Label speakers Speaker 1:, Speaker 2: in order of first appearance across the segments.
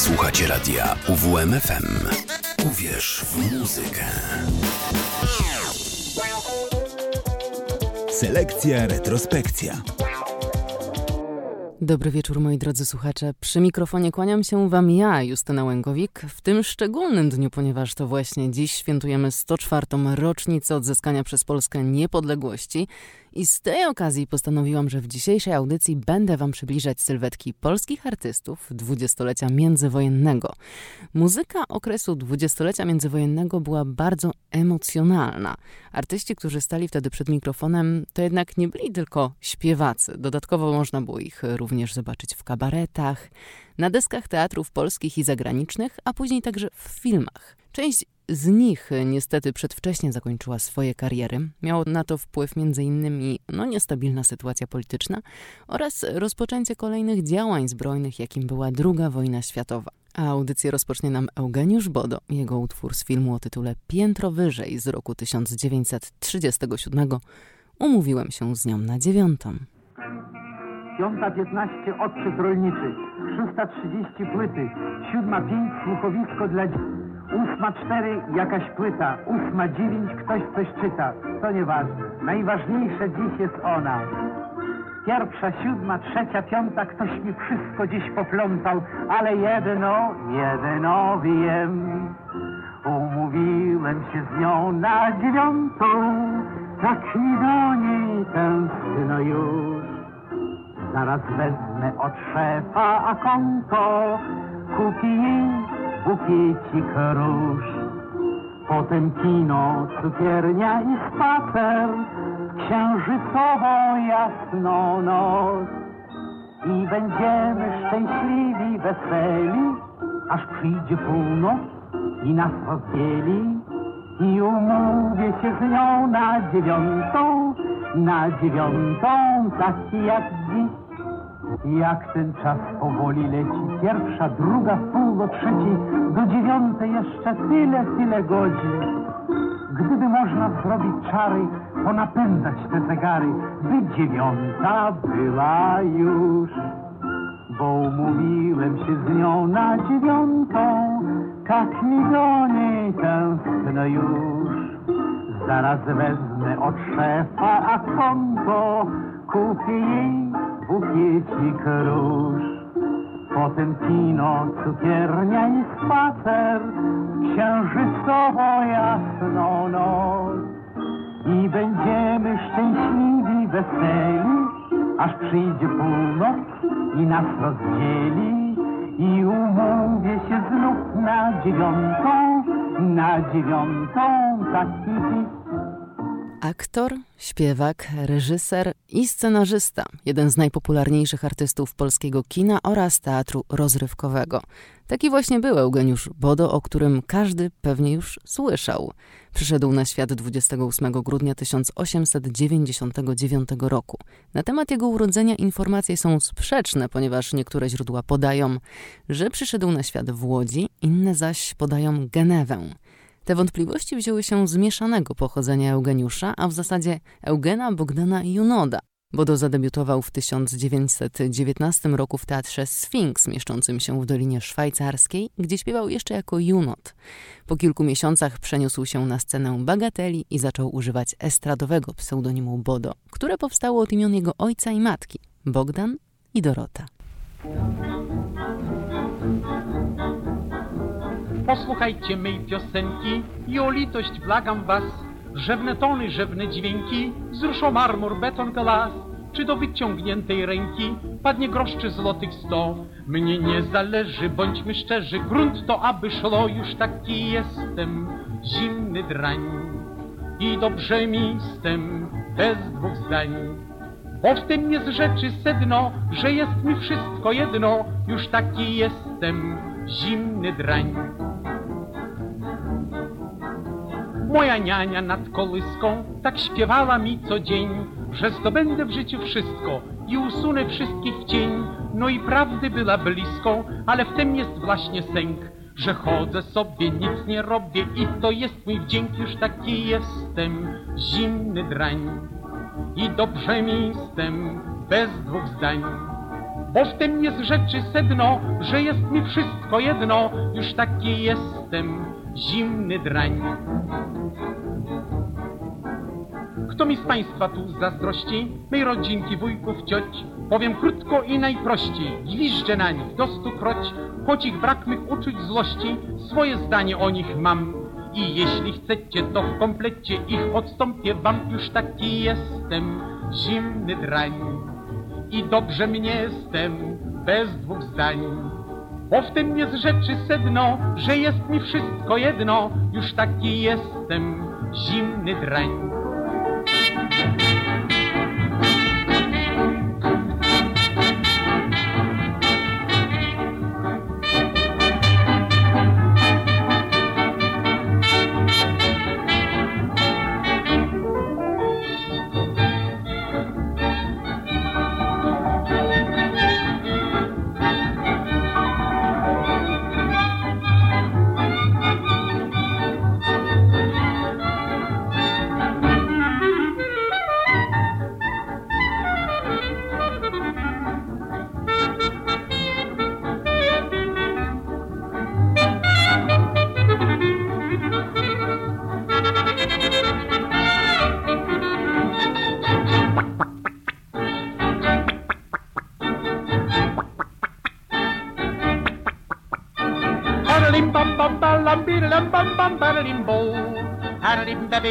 Speaker 1: Słuchacie radia UWMFM. Uwierz w muzykę.
Speaker 2: Selekcja, retrospekcja.
Speaker 3: Dobry wieczór moi drodzy słuchacze. Przy mikrofonie kłaniam się wam ja, Justyna Łęgowik, w tym szczególnym dniu, ponieważ to właśnie dziś świętujemy 104. rocznicę odzyskania przez Polskę niepodległości. I z tej okazji postanowiłam, że w dzisiejszej audycji będę Wam przybliżać sylwetki polskich artystów dwudziestolecia międzywojennego. Muzyka okresu dwudziestolecia międzywojennego była bardzo emocjonalna. Artyści, którzy stali wtedy przed mikrofonem, to jednak nie byli tylko śpiewacy. Dodatkowo można było ich również zobaczyć w kabaretach, na deskach teatrów polskich i zagranicznych, a później także w filmach. Część z nich niestety przedwcześnie zakończyła swoje kariery. Miało na to wpływ m.in. No, niestabilna sytuacja polityczna oraz rozpoczęcie kolejnych działań zbrojnych, jakim była II wojna światowa. A audycję rozpocznie nam Eugeniusz Bodo, jego utwór z filmu o tytule Piętro wyżej z roku 1937. Umówiłem się z nią na dziewiątą.
Speaker 4: Piąta 15 odczyt rolniczy, szósta 30 płyty, siódma 5 słuchowisko dla dzieci. Ósma cztery jakaś płyta, ósma dziewięć ktoś coś czyta. To nieważne. Najważniejsze dziś jest ona. Pierwsza, siódma, trzecia, piąta, ktoś mi wszystko dziś poplątał, ale jedno, jedno wiem. Umówiłem się z nią na dziewiątą, tak mi do niej tęskno już. Zaraz wezmę od szefa a konto, kupi jej bukiecik róż. Potem kino, cukiernia i spacer, księżycowo jasną noc. I będziemy szczęśliwi, weseli, aż przyjdzie północ i nas rozdzieli. I umówię się z nią na dziewiątą, na dziewiątą, taki jak dziś. Jak ten czas powoli leci, pierwsza, druga, pół do trzeciej, do dziewiątej jeszcze tyle, tyle godzin. Gdyby można zrobić czary, ponapędzać te zegary, by dziewiąta była już. Bo umówiłem się z nią na dziewiątą, tak mi do niej tęskno już. Zaraz wezmę od szefa a konto, kupię jej bukiecik róż. Potem kino, cukiernia i spacer, księżycowo jasną noc. I będziemy szczęśliwi, weseli, aż przyjdzie północ i nas rozdzieli. I umówię się znów na dziewiątą, na dziewiątą, taki dziś
Speaker 3: Aktor, śpiewak, reżyser i scenarzysta, jeden z najpopularniejszych artystów polskiego kina oraz teatru rozrywkowego. Taki właśnie był Eugeniusz Bodo, o którym każdy pewnie już słyszał. Przyszedł na świat 28 grudnia 1899 roku. Na temat jego urodzenia informacje są sprzeczne, ponieważ niektóre źródła podają, że przyszedł na świat w Łodzi, inne zaś podają Genewę. Te wątpliwości wzięły się z mieszanego pochodzenia Eugeniusza, a w zasadzie Eugena Bogdana Junoda. Bodo zadebiutował w 1919 roku w teatrze Sphinx, mieszczącym się w Dolinie Szwajcarskiej, gdzie śpiewał jeszcze jako Junot. Po kilku miesiącach przeniósł się na scenę Bagateli i zaczął używać estradowego pseudonimu Bodo, które powstało od imion jego ojca i matki, Bogdan i Dorota.
Speaker 5: Posłuchajcie mej piosenki i o litość blagam was. Rzewne tony, rzewne dźwięki, wzruszą marmur, beton, glas. Czy do wyciągniętej ręki padnie grosz czy złotych sto? Mnie nie zależy, bądźmy szczerzy, grunt to aby szło, już taki jestem, zimny drań. I dobrze mi tym, bez dwóch zdań. Bo w tym jest rzeczy sedno, że jest mi wszystko jedno, już taki jestem, zimny drań. Moja niania nad kolyską tak śpiewała mi co dzień, że zdobędę w życiu wszystko i usunę wszystkich cień. No i prawdy była blisko, ale w tym jest właśnie sęk, że chodzę sobie, nic nie robię i to jest mój wdzięk, już taki jestem, zimny drań. I dobrze mi tym, bez dwóch zdań. bo w tym jest rzeczy sedno, że jest mi wszystko jedno, już taki jestem zimny drań. Kto mi z Państwa tu zazdrości? Mej rodzinki, wujków, cioć. Powiem krótko i najprościej, gwiżdżę na nich do stokroć, choć ich brak mych uczuć złości, swoje zdanie o nich mam. I jeśli chcecie, to w komplecie ich odstąpię wam, już taki jestem, zimny drań. I dobrze mnie jestem, bez dwóch zdań. Bo w tym jest rzeczy sedno, że jest mi wszystko jedno, już taki jestem, zimny drań.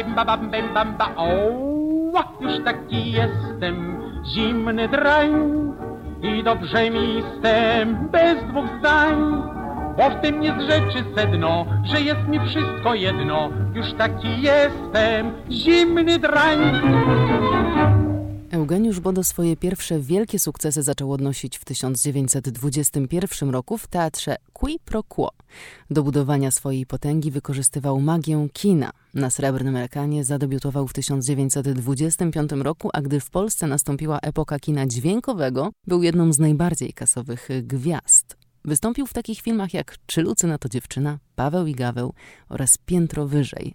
Speaker 5: Hadalim ba bim ba bam bam ba o. Już taki jestem zimny drań i dobrze mi tym bez dwóch zdań. Bo w tym jest rzeczy sedno, że jest mi wszystko jedno. Już taki jestem zimny drań.
Speaker 3: Eugeniusz Bodo swoje pierwsze wielkie sukcesy zaczął odnosić w 1921 roku w teatrze Qui pro Quo. Do budowania swojej potęgi wykorzystywał magię kina. Na srebrnym ekanie zadebiutował w 1925 roku, a gdy w Polsce nastąpiła epoka kina dźwiękowego, był jedną z najbardziej kasowych gwiazd. Wystąpił w takich filmach jak Czy Lucyna to dziewczyna, Paweł i Gaweł oraz Piętro wyżej.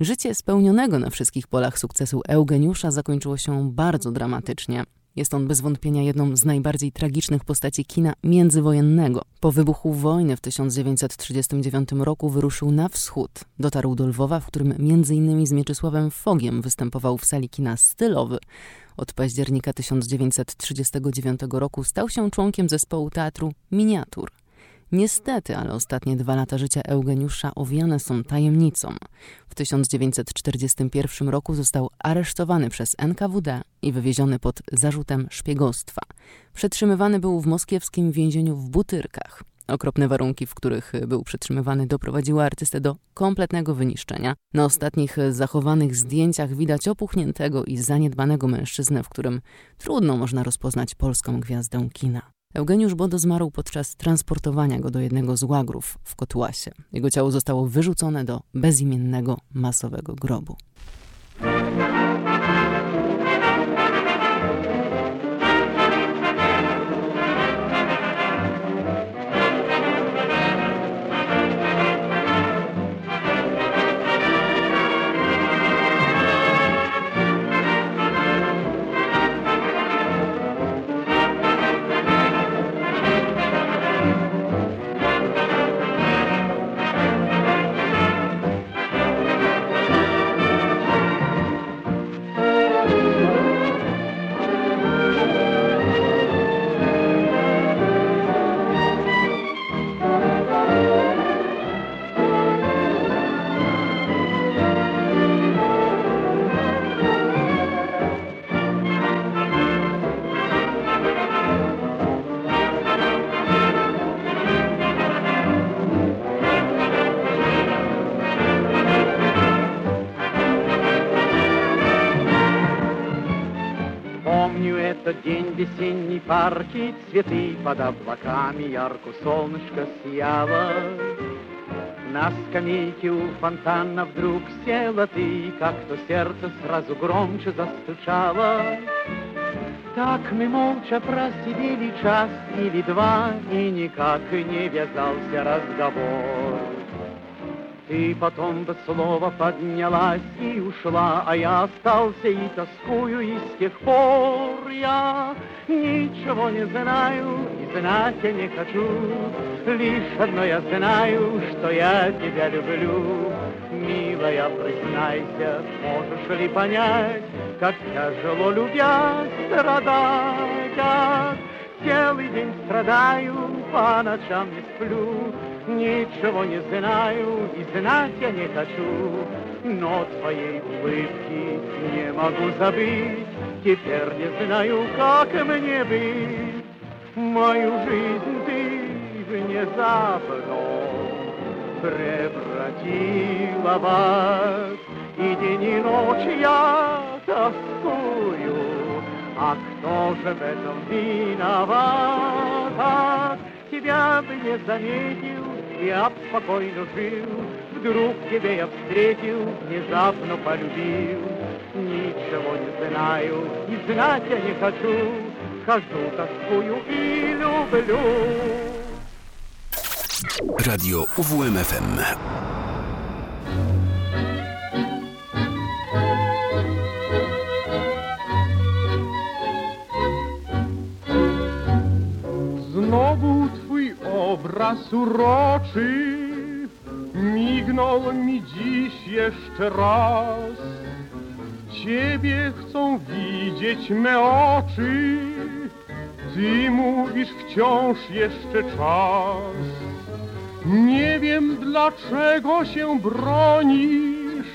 Speaker 3: Życie spełnionego na wszystkich polach sukcesu Eugeniusza zakończyło się bardzo dramatycznie. Jest on bez wątpienia jedną z najbardziej tragicznych postaci kina międzywojennego. Po wybuchu wojny w 1939 roku wyruszył na wschód. Dotarł do Lwowa, w którym m.in. z Mieczysławem Fogiem występował w sali kina Stylowy. Od października 1939 roku stał się członkiem zespołu teatru Miniatur. Niestety, ale ostatnie dwa lata życia Eugeniusza owiane są tajemnicą. W 1941 roku został aresztowany przez NKWD i wywieziony pod zarzutem szpiegostwa. Przetrzymywany był w moskiewskim więzieniu w Butyrkach. Okropne warunki, w których był przetrzymywany, doprowadziły artystę do kompletnego wyniszczenia. Na ostatnich zachowanych zdjęciach widać opuchniętego i zaniedbanego mężczyznę, w którym trudno można rozpoznać polską gwiazdę kina. Eugeniusz Bodo zmarł podczas transportowania go do jednego z łagrów w Kotłasie. Jego ciało zostało wyrzucone do bezimiennego masowego grobu.
Speaker 6: Этот день весенний, парки, цветы под облаками, ярко солнышко сияло. На скамейке у фонтана вдруг села ты, как-то сердце сразу громче застучало. Так мы молча просидели час или два, и никак не вязался разговор. Ты потом без слова поднялась и ушла, А я остался и тоскую, и с тех пор я ничего не знаю и знать я не хочу. Лишь одно я знаю, что я тебя люблю. Милая, признайся, можешь ли понять, Как тяжело любя страдать? Целый день страдаю, по ночам не сплю, Ничего не знаю и знать я не хочу, Но твоей улыбки не могу забыть, Теперь не знаю, как мне быть. Мою жизнь ты внезапно превратила в ад, И день и ночь я тоскую, а кто же в этом виноват? Тебя бы не заметил, я спокойно жил. Вдруг тебе я встретил, внезапно полюбил. Ничего не знаю и знать я не хочу. Хожу, тоскую и люблю.
Speaker 1: Radio UWMFM.
Speaker 7: Znowu obraz uroczy. Mignął mi dziś jeszcze raz. Ciebie chcą widzieć me oczy. Ty mówisz wciąż jeszcze czas. Nie wiem dlaczego się bronisz.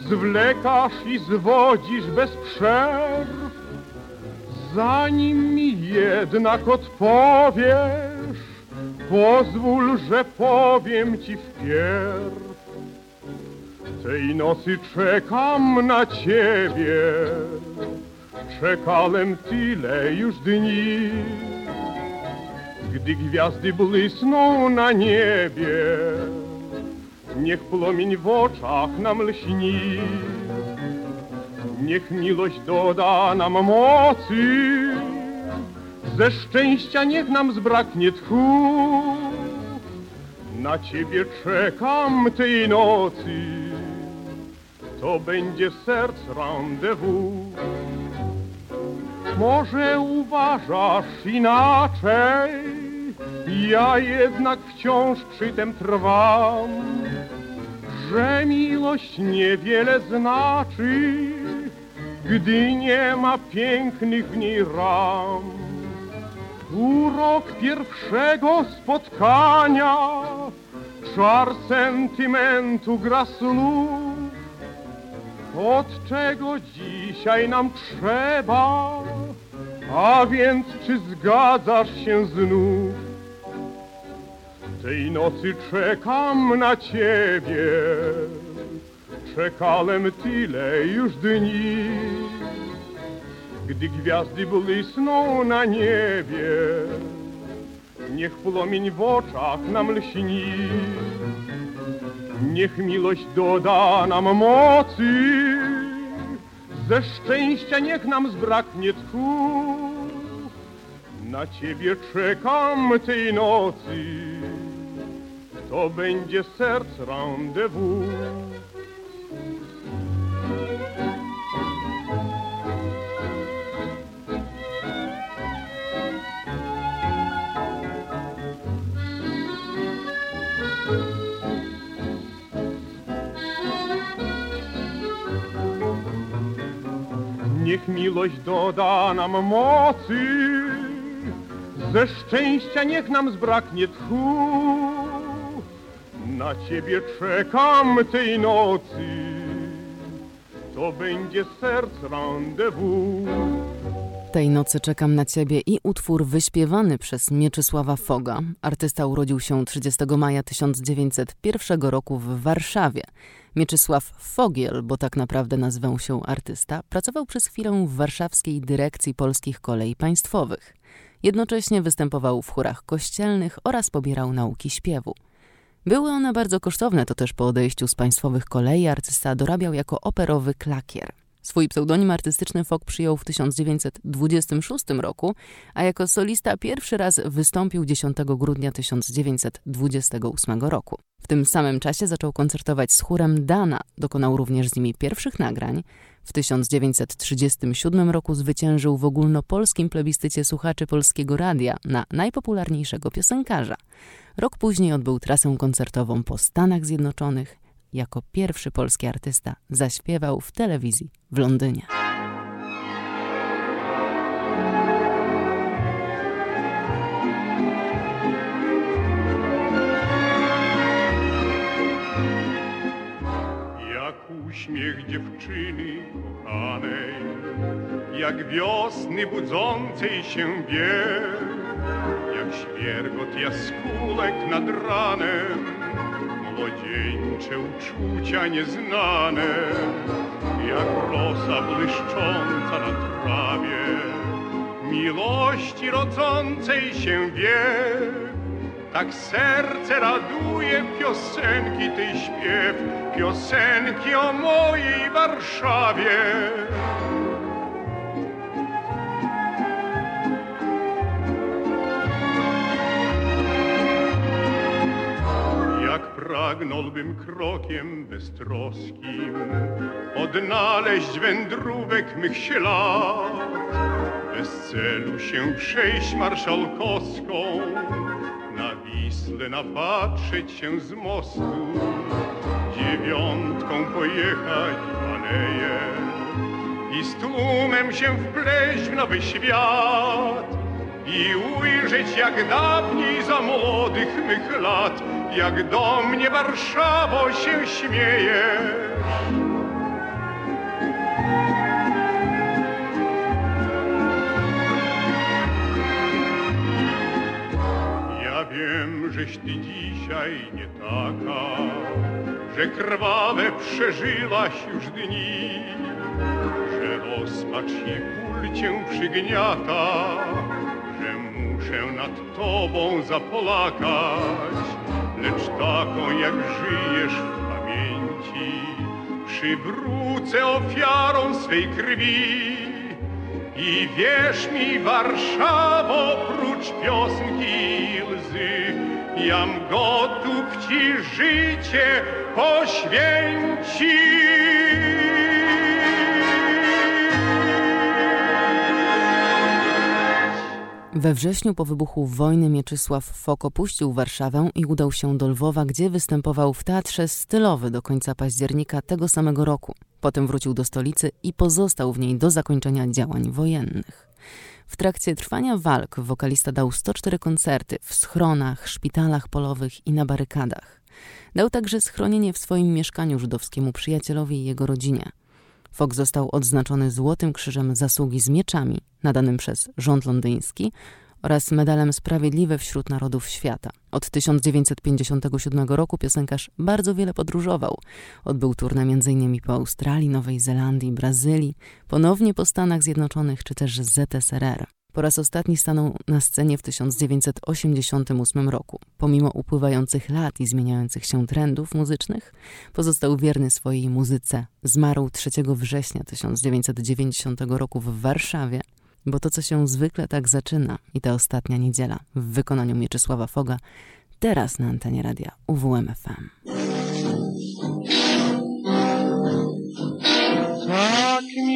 Speaker 7: Zwlekasz i zwodzisz bez przerw. Zanim mi jednak odpowiesz, pozwól, że powiem ci wpierw. Tej nocy czekam na ciebie, czekałem tyle już dni. Gdy gwiazdy błysną na niebie, niech płomień w oczach nam lśni. Niech miłość doda nam mocy, ze szczęścia niech nam zbraknie tchu. Na ciebie czekam tej nocy, to będzie serc rendezvous. Może uważasz inaczej, ja jednak wciąż przy tym trwam, że miłość niewiele znaczy, gdy nie ma pięknych w niej ram. Urok pierwszego spotkania, czar sentymentu gra słów, od czego dzisiaj nam trzeba, a więc czy zgadzasz się znów? Tej nocy czekam na ciebie, czekałem tyle już dni. Gdy gwiazdy błysną na niebie, niech płomień w oczach nam lśni. Niech miłość doda nam mocy, ze szczęścia niech nam zbraknie tchu. Na ciebie czekam tej nocy, to będzie serc rendezvous. Niech miłość doda nam mocy, ze szczęścia niech nam zbraknie tchu. Na ciebie czekam tej nocy, to będzie serc rendezvous.
Speaker 3: Tej nocy czekam na ciebie i utwór wyśpiewany przez Mieczysława Foga. Artysta urodził się 30 maja 1901 roku w Warszawie. Mieczysław Fogiel, bo tak naprawdę nazwał się artysta, pracował przez chwilę w warszawskiej dyrekcji polskich kolei państwowych. Jednocześnie występował w chórach kościelnych oraz pobierał nauki śpiewu. Były one bardzo kosztowne, to też po odejściu z państwowych kolei artysta dorabiał jako operowy klakier. Swój pseudonim artystyczny Fok przyjął w 1926 roku, a jako solista pierwszy raz wystąpił 10 grudnia 1928 roku. W tym samym czasie zaczął koncertować z chórem Dana, dokonał również z nimi pierwszych nagrań. W 1937 roku zwyciężył w ogólnopolskim plebiscycie słuchaczy polskiego radia na najpopularniejszego piosenkarza. Rok później odbył trasę koncertową po Stanach Zjednoczonych. Jako pierwszy polski artysta zaśpiewał w telewizji w Londynie.
Speaker 7: uśmiech dziewczyny kochanej, jak wiosny budzącej się biel, jak świergot jaskółek nad ranem, młodzieńcze uczucia nieznane, jak rosa błyszcząca na trawie, miłości rodzącej się biel tak serce raduje piosenki tej śpiew, piosenki o mojej Warszawie. Pragnąłbym krokiem beztroskim odnaleźć wędrówek mych ślad, bez celu się przejść marszałkowską, na Wisle napatrzeć się z mostu, dziewiątką pojechać w aleję i z tłumem się wpleść w nowy świat i ujrzeć jak dawniej za młodych mych lat, jak do mnie Warszawo się śmiejesz. wiem, żeś ty dzisiaj nie taka, że krwawe przeżyłaś już dni, że rozpacz i ból cię przygniata, że muszę nad tobą zapolakać, lecz taką jak żyjesz w pamięci, przywrócę ofiarą swej krwi. I wierz mi, Warszawo, prócz piosenki łzy, jam gotów ci życie poświęcić.
Speaker 3: We wrześniu po wybuchu wojny Mieczysław Fok opuścił Warszawę i udał się do Lwowa, gdzie występował w teatrze Stylowy do końca października tego samego roku. Potem wrócił do stolicy i pozostał w niej do zakończenia działań wojennych. W trakcie trwania walk wokalista dał 104 koncerty w schronach, szpitalach polowych i na barykadach. Dał także schronienie w swoim mieszkaniu żydowskiemu przyjacielowi i jego rodzinie. Fok został odznaczony Złotym Krzyżem Zasługi z mieczami, nadanym przez rząd londyński, oraz medalem Sprawiedliwe wśród Narodów Świata. Od 1957 roku piosenkarz bardzo wiele podróżował. Odbył turnę m.in. po Australii, Nowej Zelandii, Brazylii, ponownie po Stanach Zjednoczonych czy też ZSRR. Po raz ostatni stanął na scenie w 1988 roku. Pomimo upływających lat i zmieniających się trendów muzycznych, pozostał wierny swojej muzyce. Zmarł 3 września 1990 roku w Warszawie bo to, co się zwykle tak zaczyna i ta ostatnia niedziela w wykonaniu Mieczysława Foga, teraz na antenie radia UWMFM.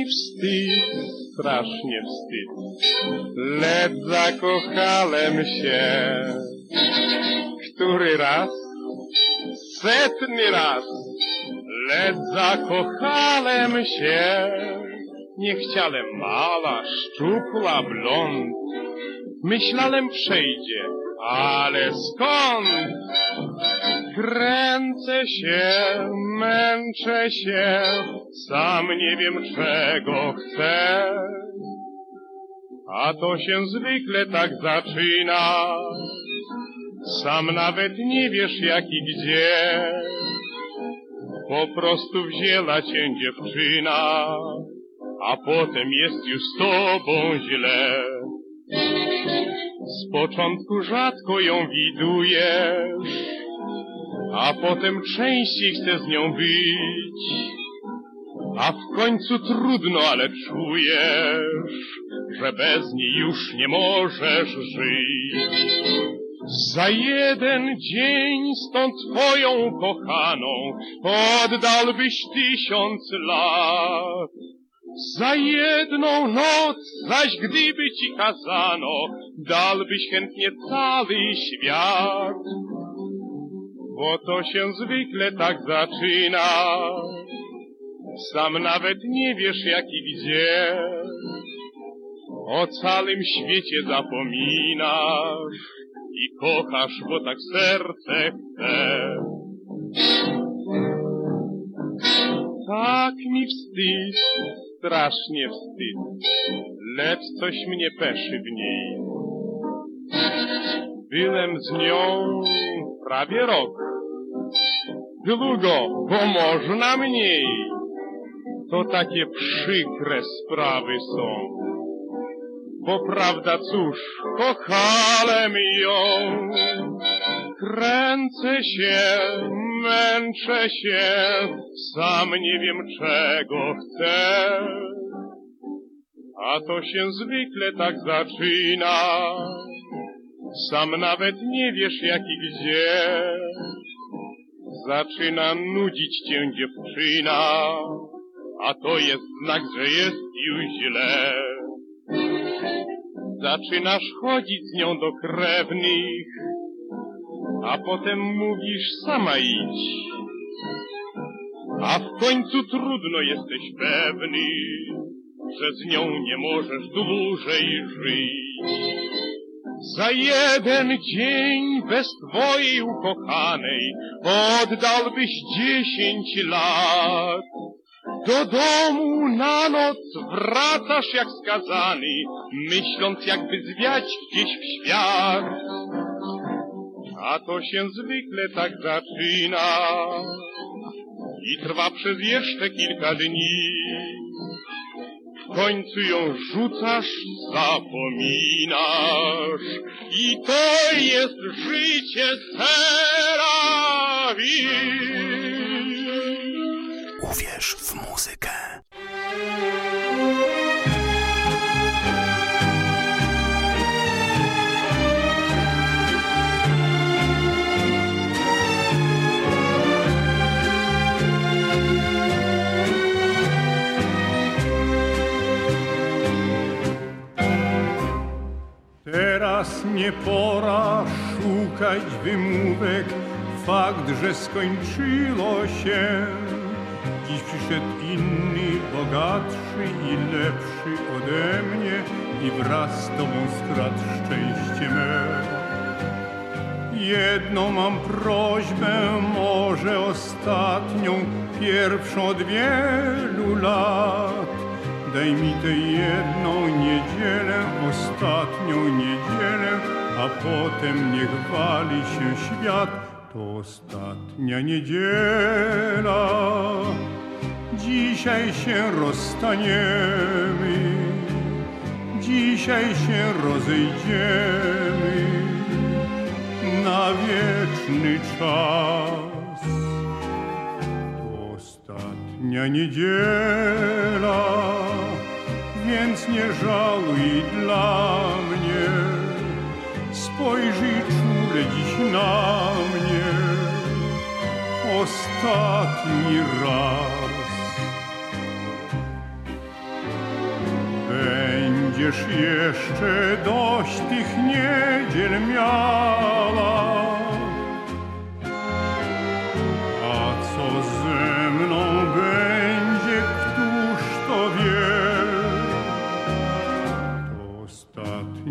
Speaker 7: Wstyd, strasznie wstyd, lecz zakochałem się. Który raz? Setny raz, lecz zakochałem się. Nie chciałem mała, szczupła, blond. Myślałem przejdzie, ale skąd? Kręcę się, męczę się, sam nie wiem czego chcę. A to się zwykle tak zaczyna, sam nawet nie wiesz jak i gdzie. Po prostu wzięła cię dziewczyna, a potem jest już z tobą źle. Z początku rzadko ją widujesz, a potem częściej chcesz z nią być. A w końcu trudno, ale czujesz, że bez niej już nie możesz żyć. Za jeden dzień z tą twoją kochaną oddalbyś tysiąc lat. Za jedną noc, zaś gdyby ci kazano, dalbyś chętnie cały świat. Bo to się zwykle tak zaczyna, sam nawet nie wiesz jak i gdzie. O całym świecie zapominasz i kochasz, bo tak serce chce. Tak mi wstyd, strasznie wstyd, lecz coś mnie peszy w niej. Byłem z nią prawie rok. Długo, bo można mniej. To takie przykre sprawy są. Bo prawda cóż, kochałem ją. Kręcę się, męczę się, sam nie wiem czego chcę. A to się zwykle tak zaczyna, sam nawet nie wiesz jak i gdzie. Zaczyna nudzić cię dziewczyna, a to jest znak, że jest już źle. Zaczynasz chodzić z nią do krewnych, a potem mówisz sama idź. A w końcu trudno jesteś pewny, że z nią nie możesz dłużej żyć. Za jeden dzień bez twojej ukochanej oddałbyś dziesięć lat. Do domu na noc wracasz jak skazany, myśląc jakby zwiać gdzieś w świat. A to się zwykle tak zaczyna i trwa przez jeszcze kilka dni. W końcu ją rzucasz, zapominasz i to jest życie serawi.
Speaker 1: Uwierz w muzykę.
Speaker 7: Teraz nie pora szukać wymówek, fakt, że skończyło się. Dziś przyszedł inny, bogatszy i lepszy ode mnie i wraz z tobą skradł szczęście me. Jedną mam prośbę, może ostatnią, pierwszą od wielu lat. Daj mi tę jedną niedzielę, ostatnią niedzielę, a potem niech wali się świat. To ostatnia niedziela. Dzisiaj się rozstaniemy, dzisiaj się rozejdziemy na wieczny czas. To ostatnia niedziela, więc nie żaluj dla mnie. Spojrzyj czule dziś na mnie, ostatni raz. Będziesz jeszcze dość tych niedziel miała.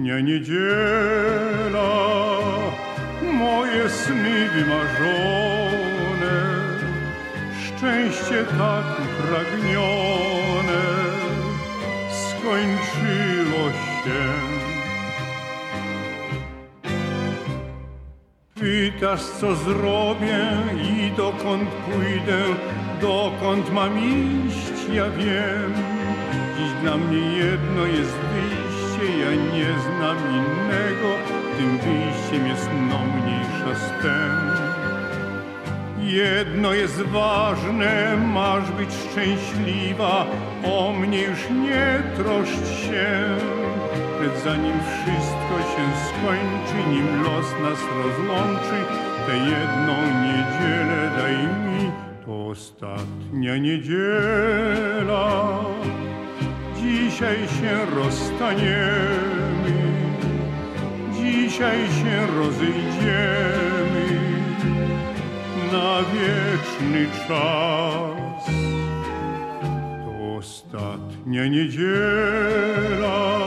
Speaker 7: Ostatnia niedziela, moje sny wymarzone, szczęście tak upragnione skończyło się. Pytasz, co zrobię i dokąd pójdę, dokąd mam iść, ja wiem. Dziś dla mnie jedno jest ja nie znam innego, tym wyjściem jest no mniejsza z tem. Jedno jest ważne, masz być szczęśliwa, o mnie już nie troszcz się. Lecz zanim wszystko się skończy, nim los nas rozłączy, tę jedną niedzielę daj mi, to ostatnia niedziela. Dzisiaj się rozstaniemy, dzisiaj się rozejdziemy na wieczny czas. To ostatnia niedziela,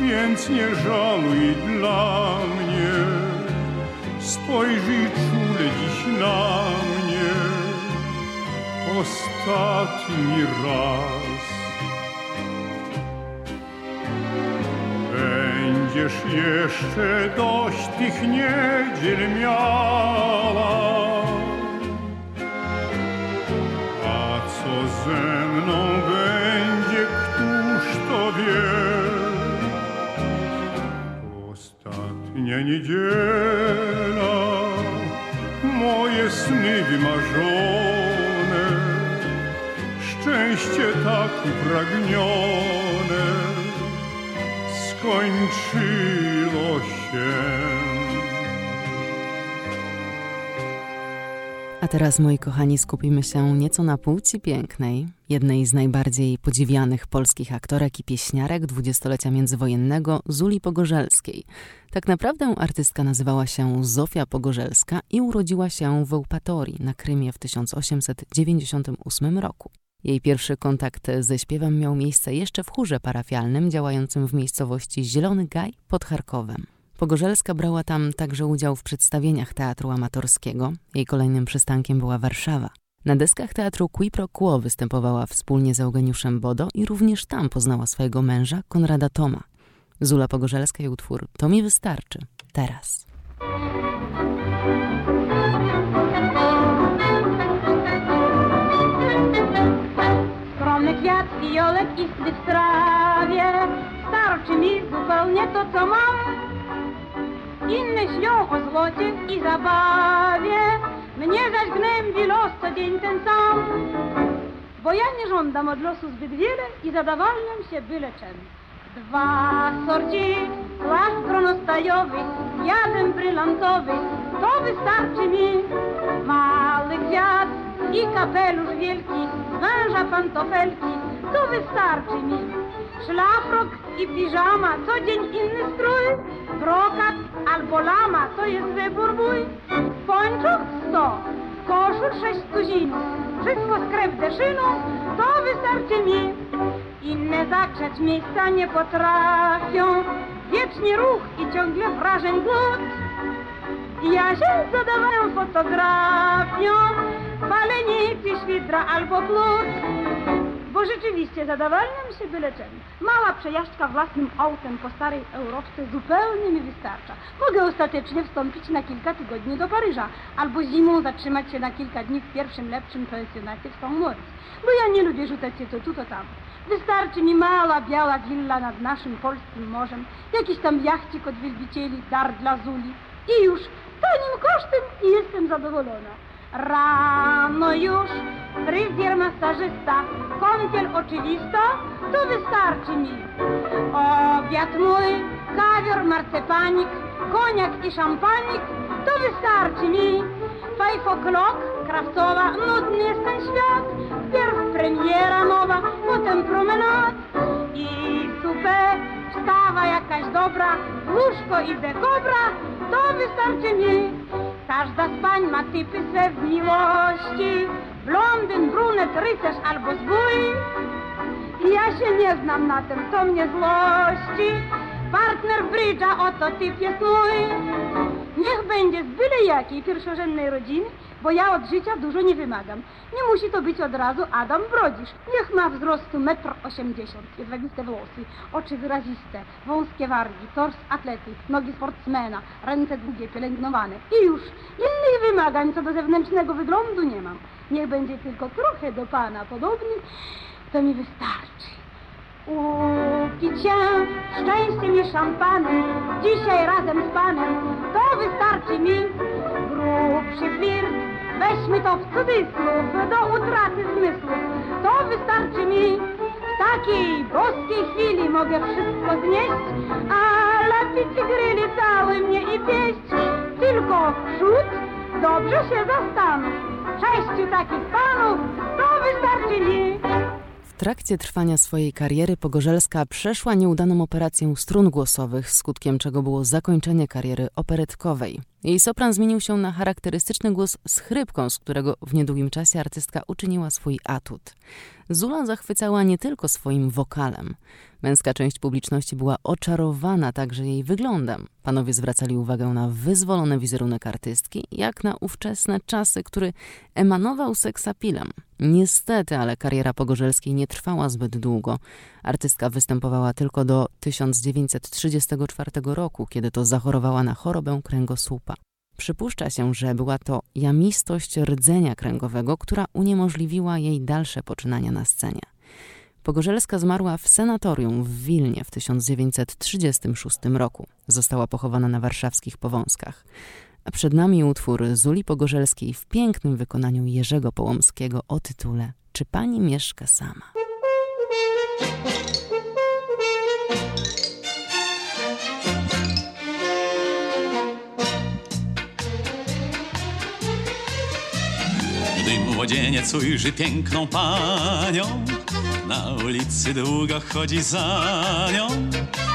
Speaker 7: więc nie żaluj dla mnie. Spojrzyj czule dziś na mnie, ostatni raz. Będziesz jeszcze dość tych niedziel miała. A co ze mną będzie, któż to wie? Ostatnia niedziela, moje sny wymarzone, szczęście tak upragnione skończyło się.
Speaker 3: A teraz, moi kochani, skupimy się nieco na płci pięknej, jednej z najbardziej podziwianych polskich aktorek i pieśniarek dwudziestolecia międzywojennego, Zuli Pogorzelskiej. Tak naprawdę artystka nazywała się Zofia Pogorzelska i urodziła się w Eupatorii na Krymie w 1898 roku. Jej pierwszy kontakt ze śpiewem miał miejsce jeszcze w chórze parafialnym działającym w miejscowości Zielony Gaj pod Charkowem. Pogorzelska brała tam także udział w przedstawieniach teatru amatorskiego. Jej kolejnym przystankiem była Warszawa. Na deskach teatru Qui Pro Quo występowała wspólnie z Eugeniuszem Bodo i również tam poznała swojego męża, Konrada Toma. Zula Pogorzelska i utwór To mi wystarczy. Teraz.
Speaker 8: Fiolek istny w trawie. Starczy mi zupełnie to, co mam. Inne śnią o złocie i zabawie. Mnie zaś gnębi los co dzień ten sam. Bo ja nie żądam od losu zbyt wiele I zadawalniam się byle czym Dwa sorci, kłas kronostajowy, jadem brylantowy, to wystarczy mi. Mały kwiat i kapelusz wielki, węża pantofelki, to wystarczy mi. Szlafrok i piżama, co dzień inny strój, brokat albo lama, to jest wybór mój. Pończok sto, koszul sześć tuzinów, wszystko z krew deszynu, to wystarczy mi. Inne zakrzeć miejsca nie potrafią, wiecznie ruch i ciągle wrażeń głód. Ja się zadawałem fotografią, palenicy, świdra albo płód. Bo rzeczywiście zadawalniam się byle czym. Mała przejażdżka własnym autem po starej Europce zupełnie mi wystarcza. Mogę ostatecznie wstąpić na kilka tygodni do Paryża, albo zimą zatrzymać się na kilka dni w pierwszym lepszym pensjonacie w St. Moritz, bo ja nie lubię rzucać się to tu, to tam. Wystarczy mi mała, biała willa nad naszym polskim morzem, jakiś tam jachcik od wielbicieli, dar dla Zuli i już tanim kosztem i jestem zadowolona. Rano już, fryzjer masażysta, kąpiel oczywista, to wystarczy mi. Obiad mój, kawior, marcepanik, koniak i szampanik, to wystarczy mi. Five o'clock, krawcowa, nudny jest ten świat, wpierw premiera nowa, potem promenad i super, wstawa jakaś dobra, łóżko i dekobra, to wystarczy mi. Każda z pań ma typy swe w miłości, blondyn, brunet, rycerz albo zbój. Ja się nie znam na tym, co mnie złości. Partner brydża, oto typ jest mój. Niech będzie z byle jakiej pierwszorzędnej rodziny, bo ja od życia dużo nie wymagam. Nie musi to być od razu Adam Brodzisz. Niech ma wzrostu 1,80 m, jedwabiste włosy, oczy wyraziste, wąskie wargi, tors atlety, nogi sportsmena, ręce długie, pielęgnowane. I już innych wymagań co do zewnętrznego wyglądu nie mam. Niech będzie tylko trochę do pana podobny, to mi wystarczy. Upić się szczęściem i szampanem, dzisiaj razem z panem, to wystarczy mi. Grubszy flirt, weźmy to w cudzysłów, do utraty zmysłów. To wystarczy mi. W takiej boskiej chwili mogę wszystko znieść, a lepić gryli cały mnie i pieść. Tylko przód dobrze się zastanów. Sześciu takich panów, to wystarczy mi.
Speaker 3: Trakcie trwania swojej kariery Pogorzelska przeszła nieudaną operację strun głosowych, skutkiem czego było zakończenie kariery operetkowej. Jej sopran zmienił się na charakterystyczny głos z chrypką, z którego w niedługim czasie artystka uczyniła swój atut. Zula zachwycała nie tylko swoim wokalem. Męska część publiczności była oczarowana także jej wyglądem. Panowie zwracali uwagę na wyzwolony wizerunek artystki, jak na ówczesne czasy, który emanował seksapilem. Niestety, ale kariera Pogorzelskiej nie trwała zbyt długo. Artystka występowała tylko do 1934 roku, kiedy to zachorowała na chorobę kręgosłupa. Przypuszcza się, że była to jamistość rdzenia kręgowego, która uniemożliwiła jej dalsze poczynania na scenie. Pogorzelska zmarła w senatorium w Wilnie w 1936 roku. Została pochowana na warszawskich Powązkach. A przed nami utwór Zuli Pogorzelskiej w pięknym wykonaniu Jerzego Połomskiego o tytule Czy pani mieszka sama?
Speaker 9: Młodzieniec ujrzy piękną panią, na ulicy długo chodzi za nią.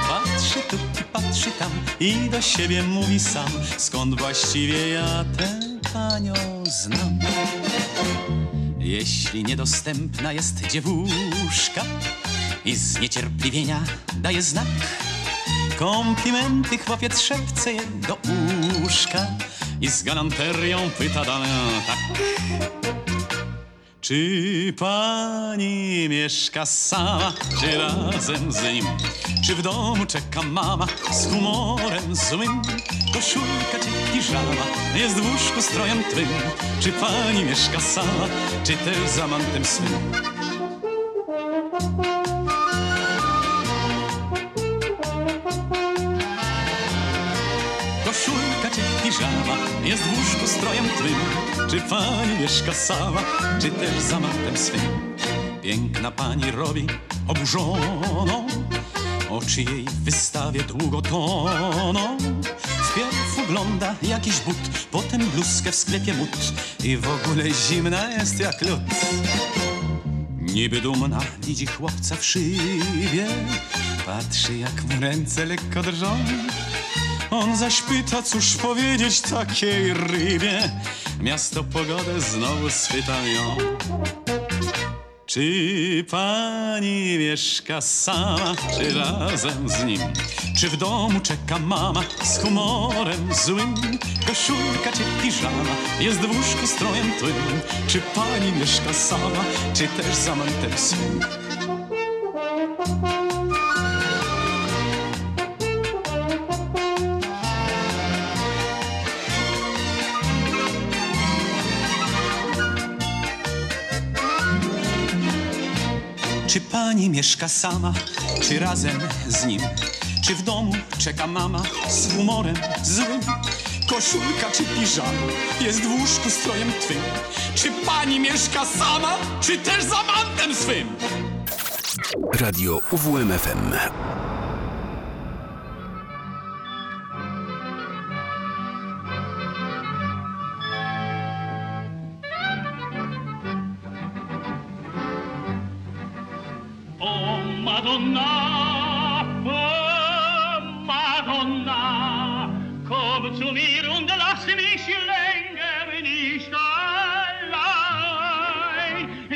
Speaker 9: Patrzy tu i patrzy tam i do siebie mówi sam, skąd właściwie ja tę panią znam. Jeśli niedostępna jest dziewuszka i z niecierpliwienia daje znak, komplimenty chłopiec szepce je do uszka i z galanterią pyta damę tak. Czy pani mieszka sama, czy razem z nim? Czy w domu czeka mama z humorem złym? Koszulka czy piżama jest w łóżku strojem twym? Czy pani mieszka sama, czy też z amantem swym? Jest w łóżku strojem twym? Czy pani mieszka sama, czy też z amantem swym? Piękna pani robi oburzoną, oczy jej w wystawie długo toną. Wpierw ogląda jakiś but, potem bluzkę w sklepie mut i w ogóle zimna jest jak lód. Niby dumna widzi chłopca w szybie, patrzy jak mu ręce lekko drżą. On zaś pyta, cóż powiedzieć takiej rybie, miasto pogodę znowu schwyta ją. Czy pani mieszka sama, czy razem z nim? Czy w domu czeka mama z humorem złym? Koszulka czy piżama jest w łóżku strojem twym? Czy pani mieszka sama, czy też z amantem Czy pani mieszka sama, czy razem z nim? Czy w domu czeka mama z humorem złym? Koszulka czy piżama jest w łóżku strojem twym? Czy pani mieszka sama, czy też z amantem swym?
Speaker 1: Radio UWMFM.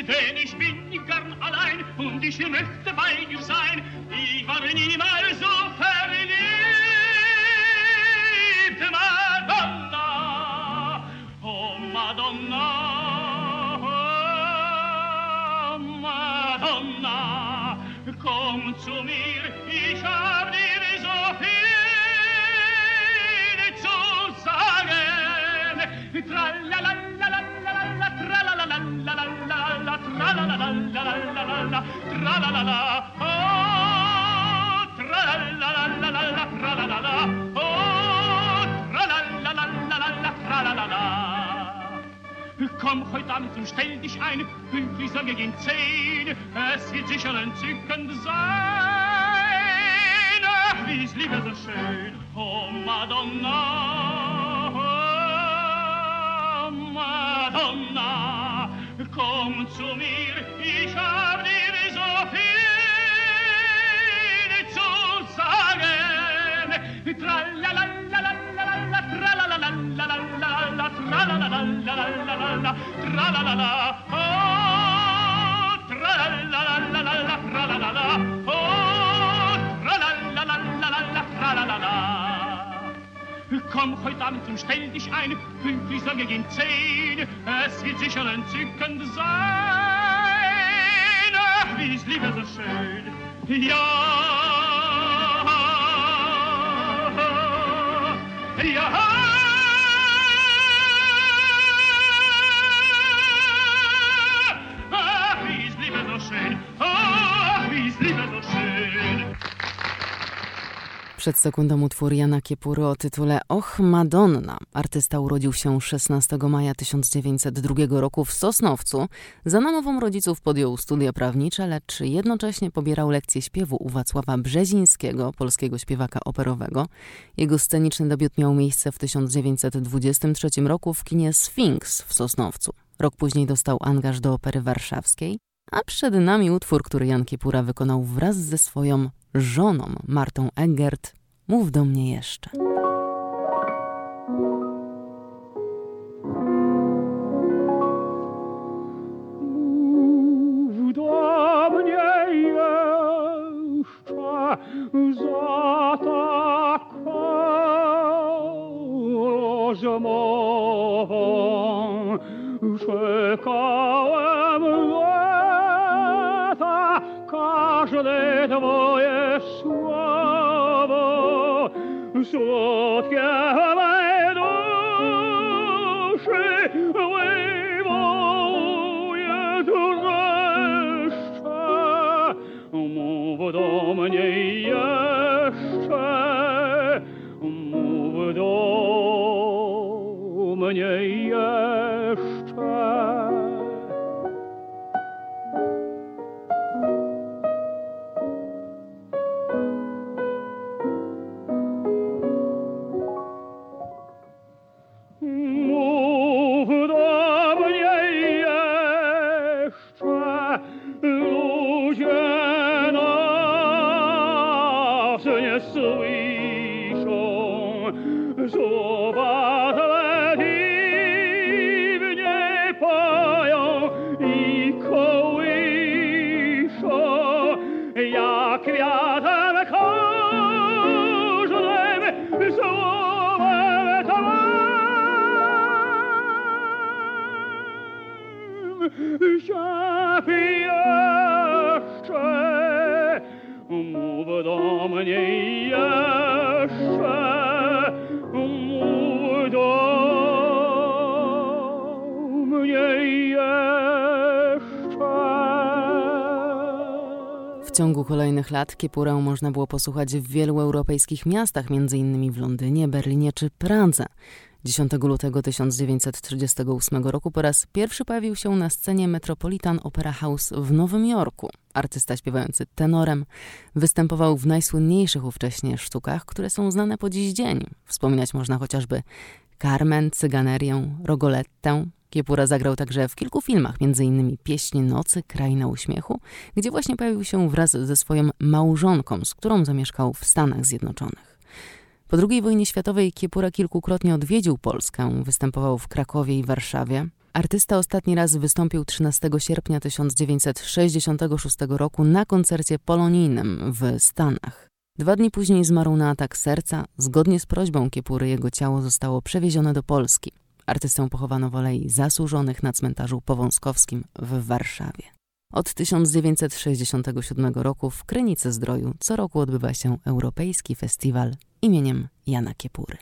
Speaker 10: Denn ich bin gern allein und ich möchte bei dir sein. Ich war niemals Komm heute Abend und stell dich ein, pünktlich sagen wir gehen zehn. Es wird sicher entzückend sein. Ach, wie ist Liebe so schön, oh Madonna, oh Madonna, komm zu mir, ich hab dir so viel zu sagen. Tralalalalalalala, tralalalalalalala, tralalalalalalala, tralalala, oh, tralalalalalalala, tralalala, oh, la la Komm heute Abend und stell dich ein, pünktlich sagen wir gehen zehn, es wird sicher entzückend sein. Ach, wie ist Liebe so schön, ja. Ja, ach, wie ist Liebe so schön, ach, wie ist Liebe so schön.
Speaker 3: Przed sekundą utwór Jana Kiepury o tytule Och Madonna. Artysta urodził się 16 maja 1902 roku w Sosnowcu. Za namową rodziców podjął studia prawnicze, lecz jednocześnie pobierał lekcje śpiewu u Wacława Brzezińskiego, polskiego śpiewaka operowego. Jego sceniczny debiut miał miejsce w 1923 roku w kinie Sphinx w Sosnowcu. Rok później dostał angaż do Opery Warszawskiej, a przed nami utwór, który Jan Kiepura wykonał wraz ze swoją żoną Martą Eggert. Mów do mnie jeszcze.
Speaker 10: Mów do mnie jeszcze za taką.
Speaker 3: so ciągu kolejnych lat Kiepurę można było posłuchać w wielu europejskich miastach, m.in. w Londynie, Berlinie czy Pradze. 10 lutego 1938 roku po raz pierwszy pojawił się na scenie Metropolitan Opera House w Nowym Jorku. Artysta śpiewający tenorem występował w najsłynniejszych ówcześnie sztukach, które są znane po dziś dzień. Wspominać można chociażby Carmen, Cyganerię, Rogolettę. Kiepura zagrał także w kilku filmach, m.in. Pieśń Nocy, Kraina Uśmiechu, gdzie właśnie pojawił się wraz ze swoją małżonką, z którą zamieszkał w Stanach Zjednoczonych. Po II wojnie światowej Kiepura kilkukrotnie odwiedził Polskę, występował w Krakowie i Warszawie. Artysta ostatni raz wystąpił 13 sierpnia 1966 roku na koncercie polonijnym w Stanach. Dwa dni później zmarł na atak serca. Zgodnie z prośbą Kiepury jego ciało zostało przewiezione do Polski. Artystę pochowano w Alei Zasłużonych na cmentarzu powązkowskim w Warszawie. Od 1967 roku w Krynicy Zdroju co roku odbywa się Europejski Festiwal imieniem Jana Kiepury.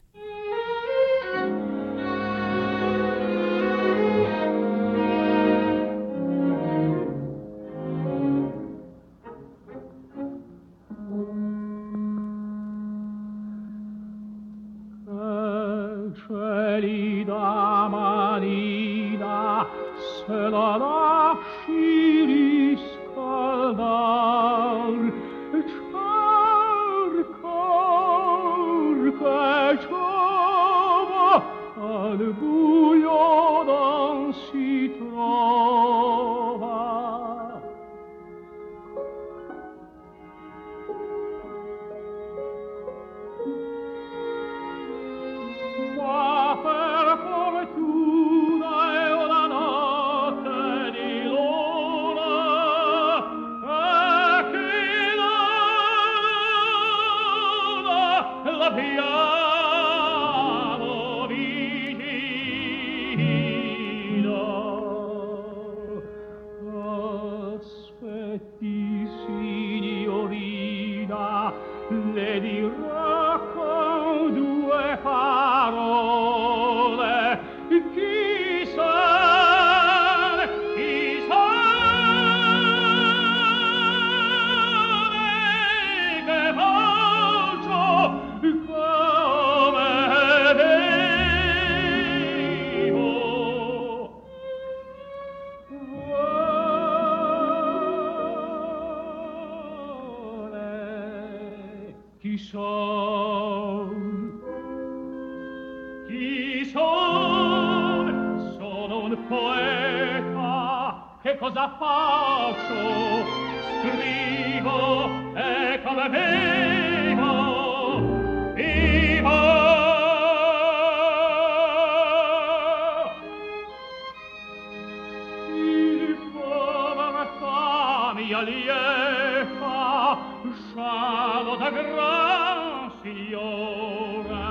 Speaker 10: aria lieca scialo da gran signore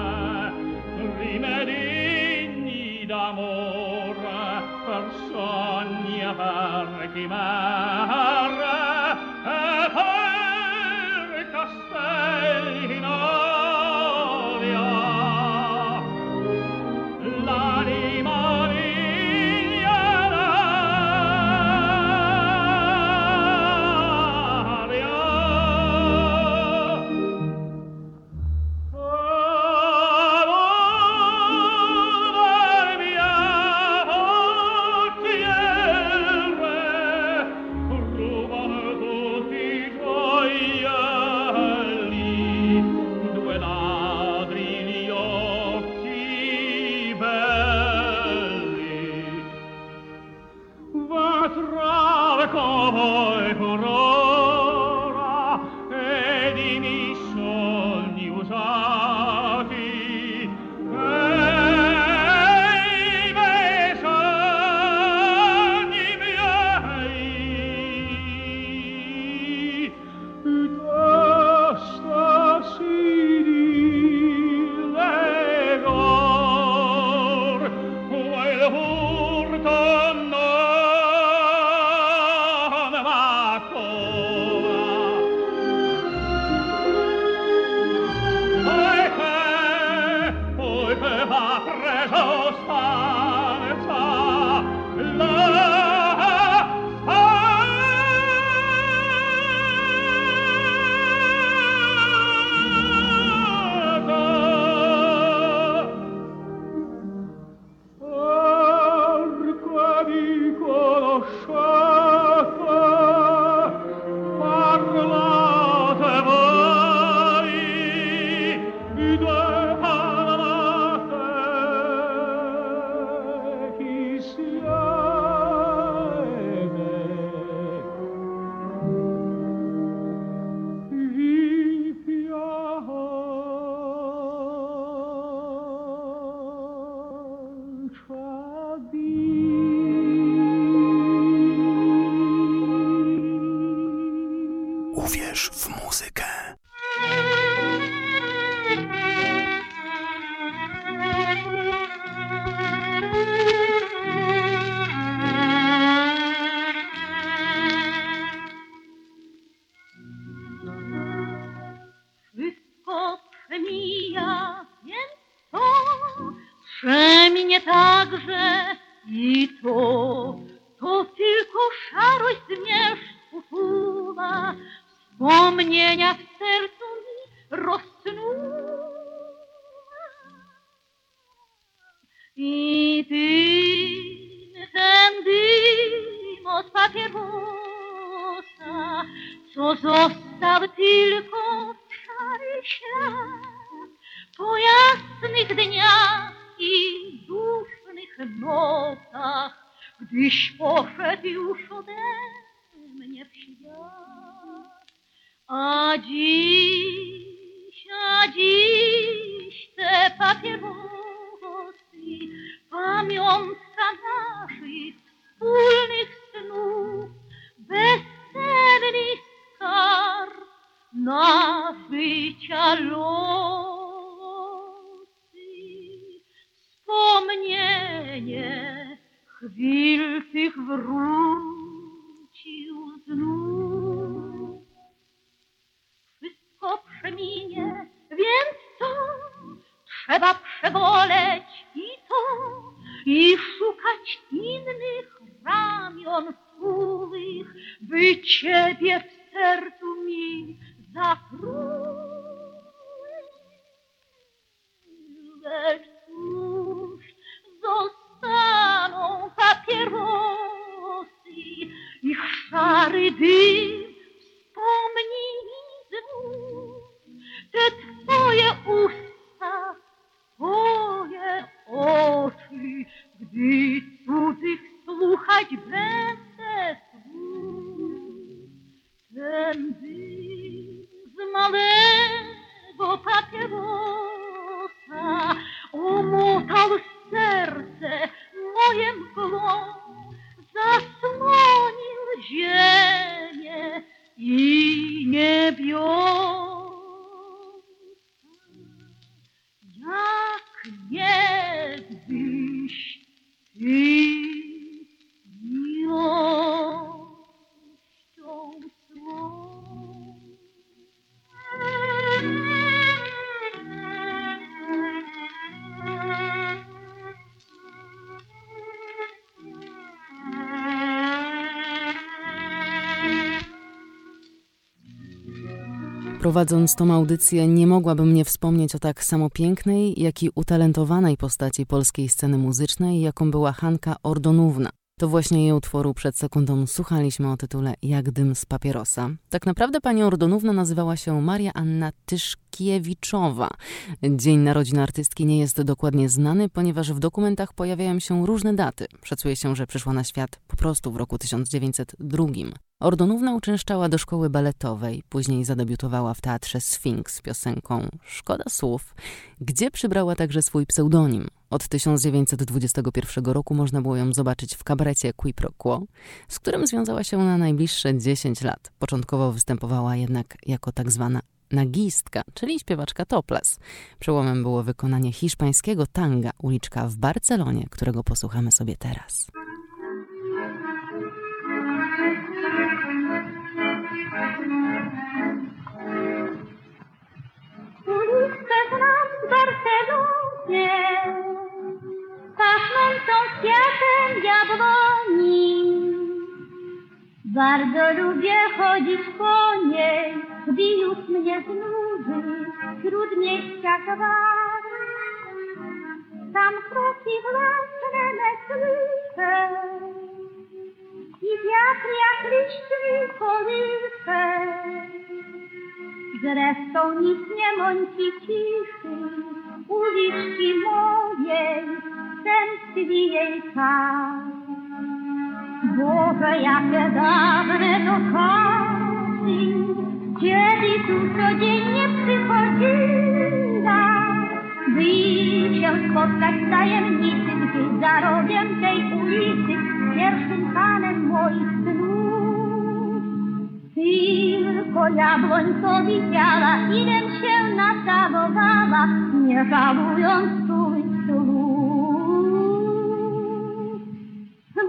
Speaker 10: rimedigni d'amore per sogni per chi
Speaker 3: Prowadząc tą audycję, nie mogłabym nie wspomnieć o tak samo pięknej, jak i utalentowanej postaci polskiej sceny muzycznej, jaką była Hanka Ordonówna. To właśnie jej utworu przed sekundą słuchaliśmy o tytule Jak dym z papierosa. Tak naprawdę pani Ordonówna nazywała się Maria Anna Tyszkiewiczowa. Dzień narodzin artystki nie jest dokładnie znany, ponieważ w dokumentach pojawiają się różne daty. Szacuje się, że przyszła na świat po prostu w roku 1902. Ordonówna uczęszczała do szkoły baletowej, później zadebiutowała w teatrze Sfinks piosenką Szkoda słów, gdzie przybrała także swój pseudonim. Od 1921 roku można było ją zobaczyć w kabarecie Qui Pro Quo, z którym związała się na najbliższe 10 lat. Początkowo występowała jednak jako tak zwana nagistka, czyli śpiewaczka topless. Przełomem było wykonanie hiszpańskiego tanga Uliczka w Barcelonie, którego posłuchamy sobie teraz.
Speaker 11: Barcelonie, pachnącą kwiatem jabłoni. Bardzo lubię chodzić po niej, gdy już mnie znudzi wśród mieścia gwar. Tam kroki własne me słyszę i wiatr jak liść kołysze. Zresztą nic nie mąci ciszy, uliczki mojej, tęskni jej czas. Boże, jakie dawne to czasy, kiedy tu codziennie przychodziła, by się spotkać z tajemnicy, rogiem tej ulicy, pierwszym panem moich snów. Tylko jabłoń co widziała, idem się nacałowała, nie żałując swych słów.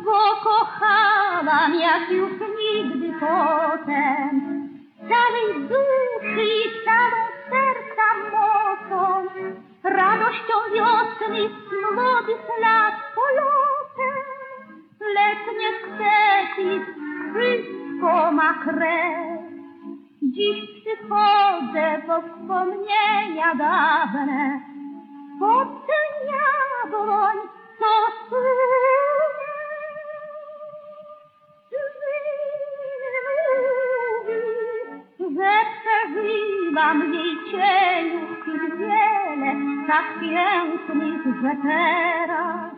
Speaker 11: Bo kochałam jak już nigdy potem, całej duszy i całą serca mocą, radością wiosny młodych lat polotem, lecz niestety wszystko ma krew. Dziś przychodzę po wspomnienia dawne, pod ten jabłoń, co mówi, że przeżywam w jej cieniu chwil wiele, tak pięknych, że teraz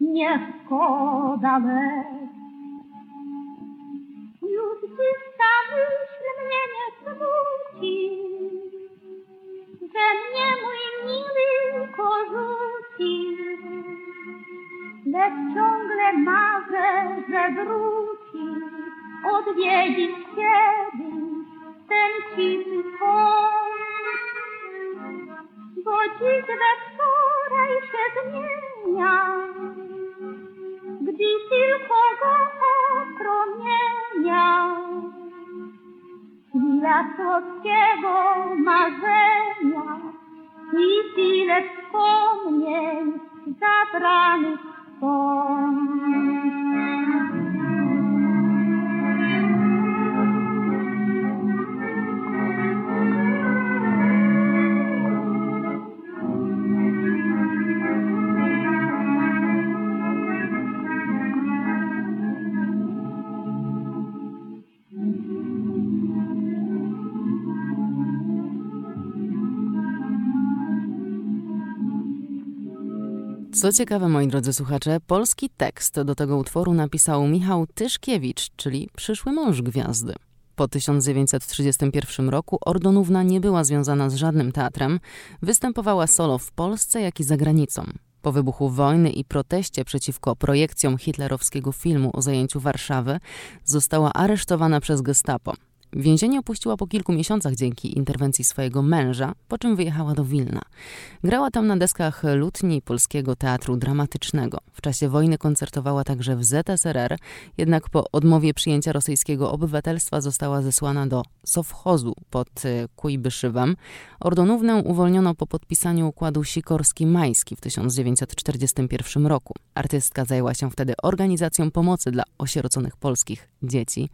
Speaker 11: nie
Speaker 12: szkoda lec. Bo dziś we wczoraj się zmienia, gdy tylko go promienia. Chwila słodkiego marzenia i tyle wspomnień zabranych stąd.
Speaker 3: Co ciekawe, moi drodzy słuchacze, polski tekst do tego utworu napisał Michał Tyszkiewicz, czyli przyszły mąż gwiazdy. Po 1931 roku Ordonówna nie była związana z żadnym teatrem, występowała solo w Polsce, jak i za granicą. Po wybuchu wojny i proteście przeciwko projekcjom hitlerowskiego filmu o zajęciu Warszawy została aresztowana przez gestapo. Więzienie opuściła po kilku miesiącach dzięki interwencji swojego męża, po czym wyjechała do Wilna. Grała tam na deskach lutni Polskiego Teatru Dramatycznego. W czasie wojny koncertowała także w ZSRR, jednak po odmowie przyjęcia rosyjskiego obywatelstwa została zesłana do Sowchozu pod y, Kujbyszywem. Ordonównę uwolniono po podpisaniu układu Sikorski-Majski w 1941 roku. Artystka zajęła się wtedy organizacją pomocy dla osieroconych polskich dzieci.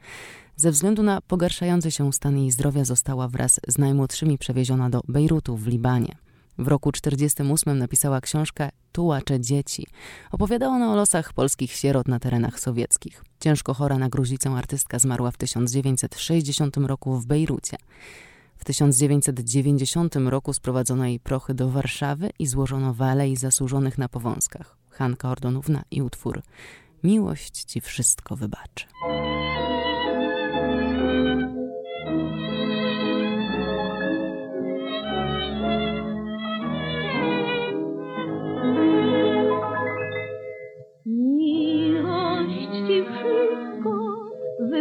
Speaker 3: Ze względu na pogarszający się stan jej zdrowia została wraz z najmłodszymi przewieziona do Bejrutu w Libanie. W roku 1948 napisała książkę Tułacze dzieci. Opowiadała ona o losach polskich sierot na terenach sowieckich. Ciężko chora na gruźlicę artystka zmarła w 1960 roku w Bejrucie. W 1990 roku sprowadzono jej prochy do Warszawy i złożono w Alei Zasłużonych na Powązkach. Hanka Ordonówna i utwór Miłość ci wszystko wybaczy.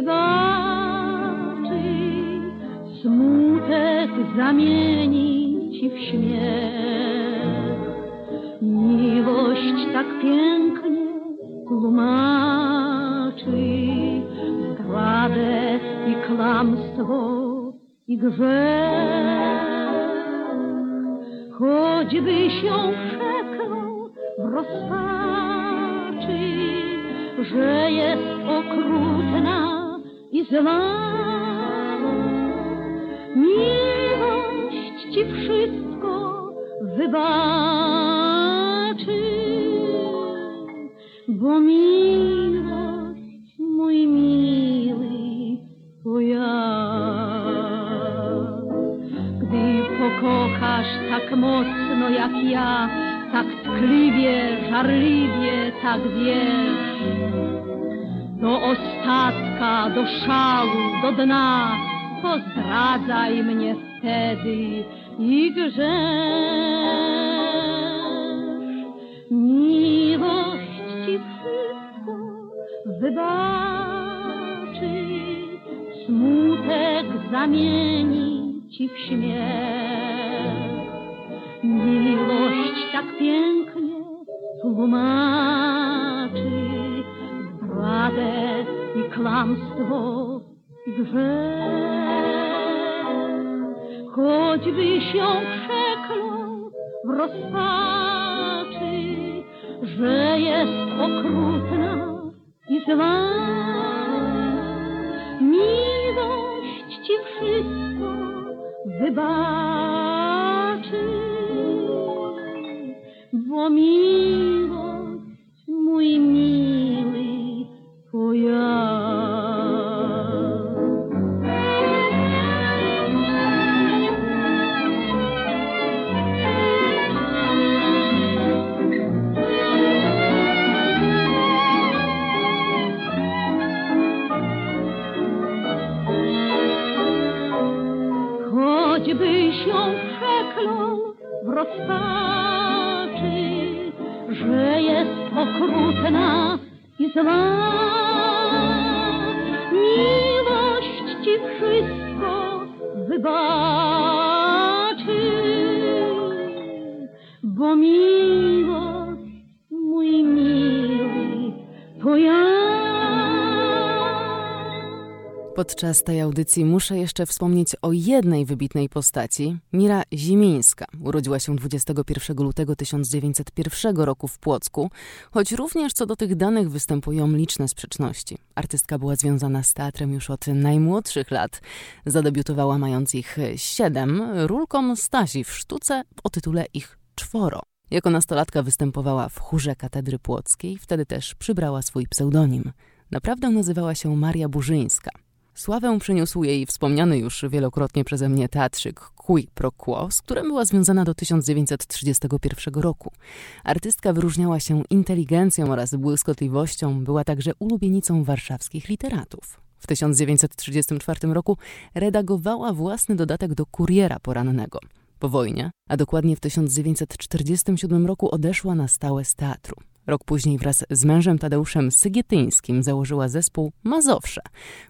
Speaker 12: Wybaczy, smutek zamieni ci w śmiech. Miłość tak pięknie tłumaczy zdradę i kłamstwo i grzech. Choćby się przeklął w rozpaczy, że jest okrutna zła. Miłość ci wszystko wybaczy, bo miłość, mój miły, to ja. Gdy pokochasz tak mocno jak ja, tak tkliwie, żarliwie, tak wiesz, szału, do dna, to zdradzaj mnie wtedy i grzesz. Miłość ci wszystko wybaczy, smutek zamieni ci w śmiech. Miłość tak pięknie tłumaczy kłamstwo i grzech. Choćby się przeklął w rozpaczy, że jest okrutna i zła. Miłość ci wszystko wybaczy, bo miłość,
Speaker 11: rozpaczy, że jest okrutna i zła. Miłość ci wszystko wybaczy,
Speaker 3: Podczas tej audycji muszę jeszcze wspomnieć o jednej wybitnej postaci. Mira Zimińska. Urodziła się 21 lutego 1901 roku w Płocku, choć również co do tych danych występują liczne sprzeczności. Artystka była związana z teatrem już od najmłodszych lat. Zadebiutowała mając ich siedem, rulką Stasi w sztuce o tytule Ich czworo. Jako nastolatka występowała w chórze katedry płockiej, wtedy też przybrała swój pseudonim. Naprawdę nazywała się Maria Burzyńska. Sławę przyniósł jej wspomniany już wielokrotnie przeze mnie teatrzyk Qui pro Quo, z którym była związana do 1931 roku. Artystka wyróżniała się inteligencją oraz błyskotliwością, była także ulubienicą warszawskich literatów. W 1934 roku redagowała własny dodatek do Kuriera Porannego. Po wojnie, a dokładnie w 1947 roku odeszła na stałe z teatru. Rok później wraz z mężem Tadeuszem Sygietyńskim założyła zespół Mazowsze,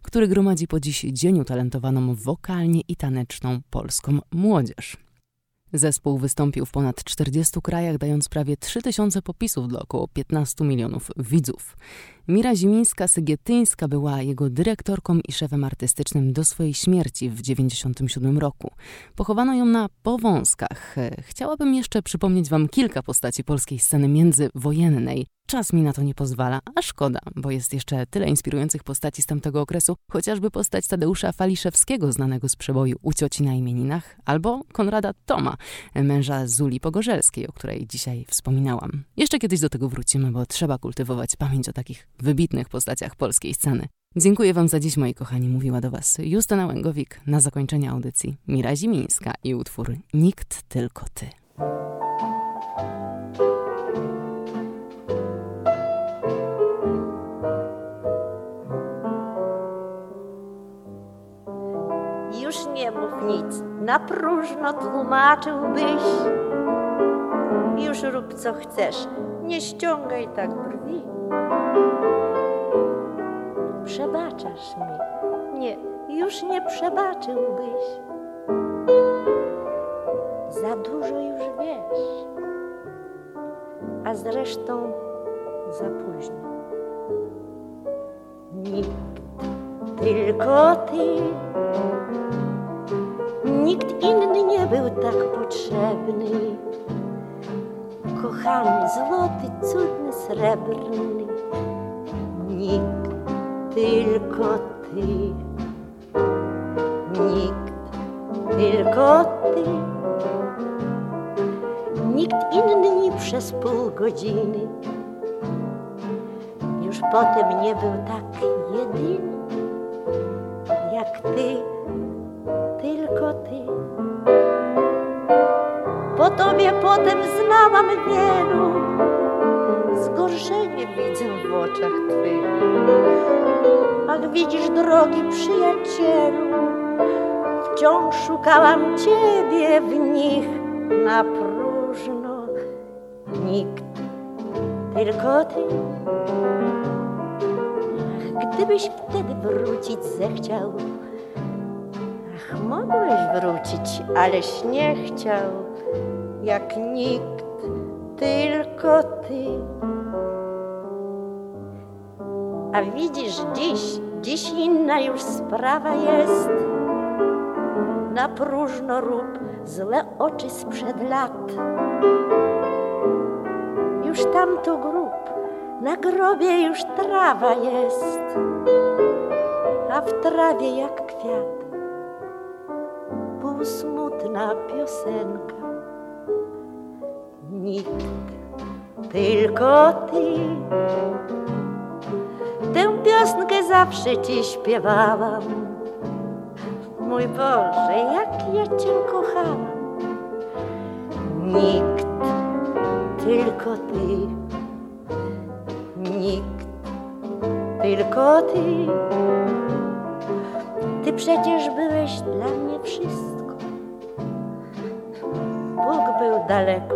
Speaker 3: który gromadzi po dziś dzień utalentowaną wokalnie i taneczną polską młodzież. Zespół wystąpił w ponad 40 krajach, dając prawie 3000 popisów dla około 15 milionów widzów. Mira Zimińska-Sygietyńska była jego dyrektorką i szefem artystycznym do swojej śmierci w 1997 roku. Pochowano ją na Powązkach. Chciałabym jeszcze przypomnieć wam kilka postaci polskiej sceny międzywojennej. Czas mi na to nie pozwala, a szkoda, bo jest jeszcze tyle inspirujących postaci z tamtego okresu, chociażby postać Tadeusza Faliszewskiego, znanego z przeboju U cioci na imieninach, albo Konrada Toma, męża Zuli Pogorzelskiej, o której dzisiaj wspominałam. Jeszcze kiedyś do tego wrócimy, bo trzeba kultywować pamięć o takich wybitnych postaciach polskiej sceny. Dziękuję Wam za dziś, moi kochani. Mówiła do Was Justyna Łęgowik. Na zakończenie audycji Mira Zimińska i utwór Nikt, tylko Ty.
Speaker 13: Nie mów nic, na próżno tłumaczyłbyś. Już rób co chcesz, nie ściągaj tak brwi. Przebaczasz mi, nie, już nie przebaczyłbyś. Za dużo już wiesz, a zresztą za późno. Nikt, tylko ty. Nikt inny nie był tak potrzebny. Kochany, złoty, cudny, srebrny. Nikt, tylko ty. Nikt, tylko ty. Nikt inny nie przez pół godziny. Już potem nie był tak jedyny jak ty tobie potem znałam wielu, zgorszenie widzę w oczach twych. Ach, widzisz, drogi przyjacielu, wciąż szukałam ciebie w nich na próżno. Nikt, tylko ty. Ach, gdybyś wtedy wrócić zechciał, Ach, mogłeś wrócić, aleś nie chciał, jak nikt, tylko ty. A widzisz dziś, dziś inna już sprawa jest. Na próżno rób złe oczy sprzed lat. Już tamto grób, na grobie już trawa jest, a w trawie jak kwiat półsmutna piosenka. Nikt, tylko ty. Tę piosenkę zawsze ci śpiewałam. Mój Boże, jak ja cię kochałam. Nikt, tylko ty. Nikt, tylko ty. Ty przecież byłeś dla mnie wszystko. Bóg był daleko,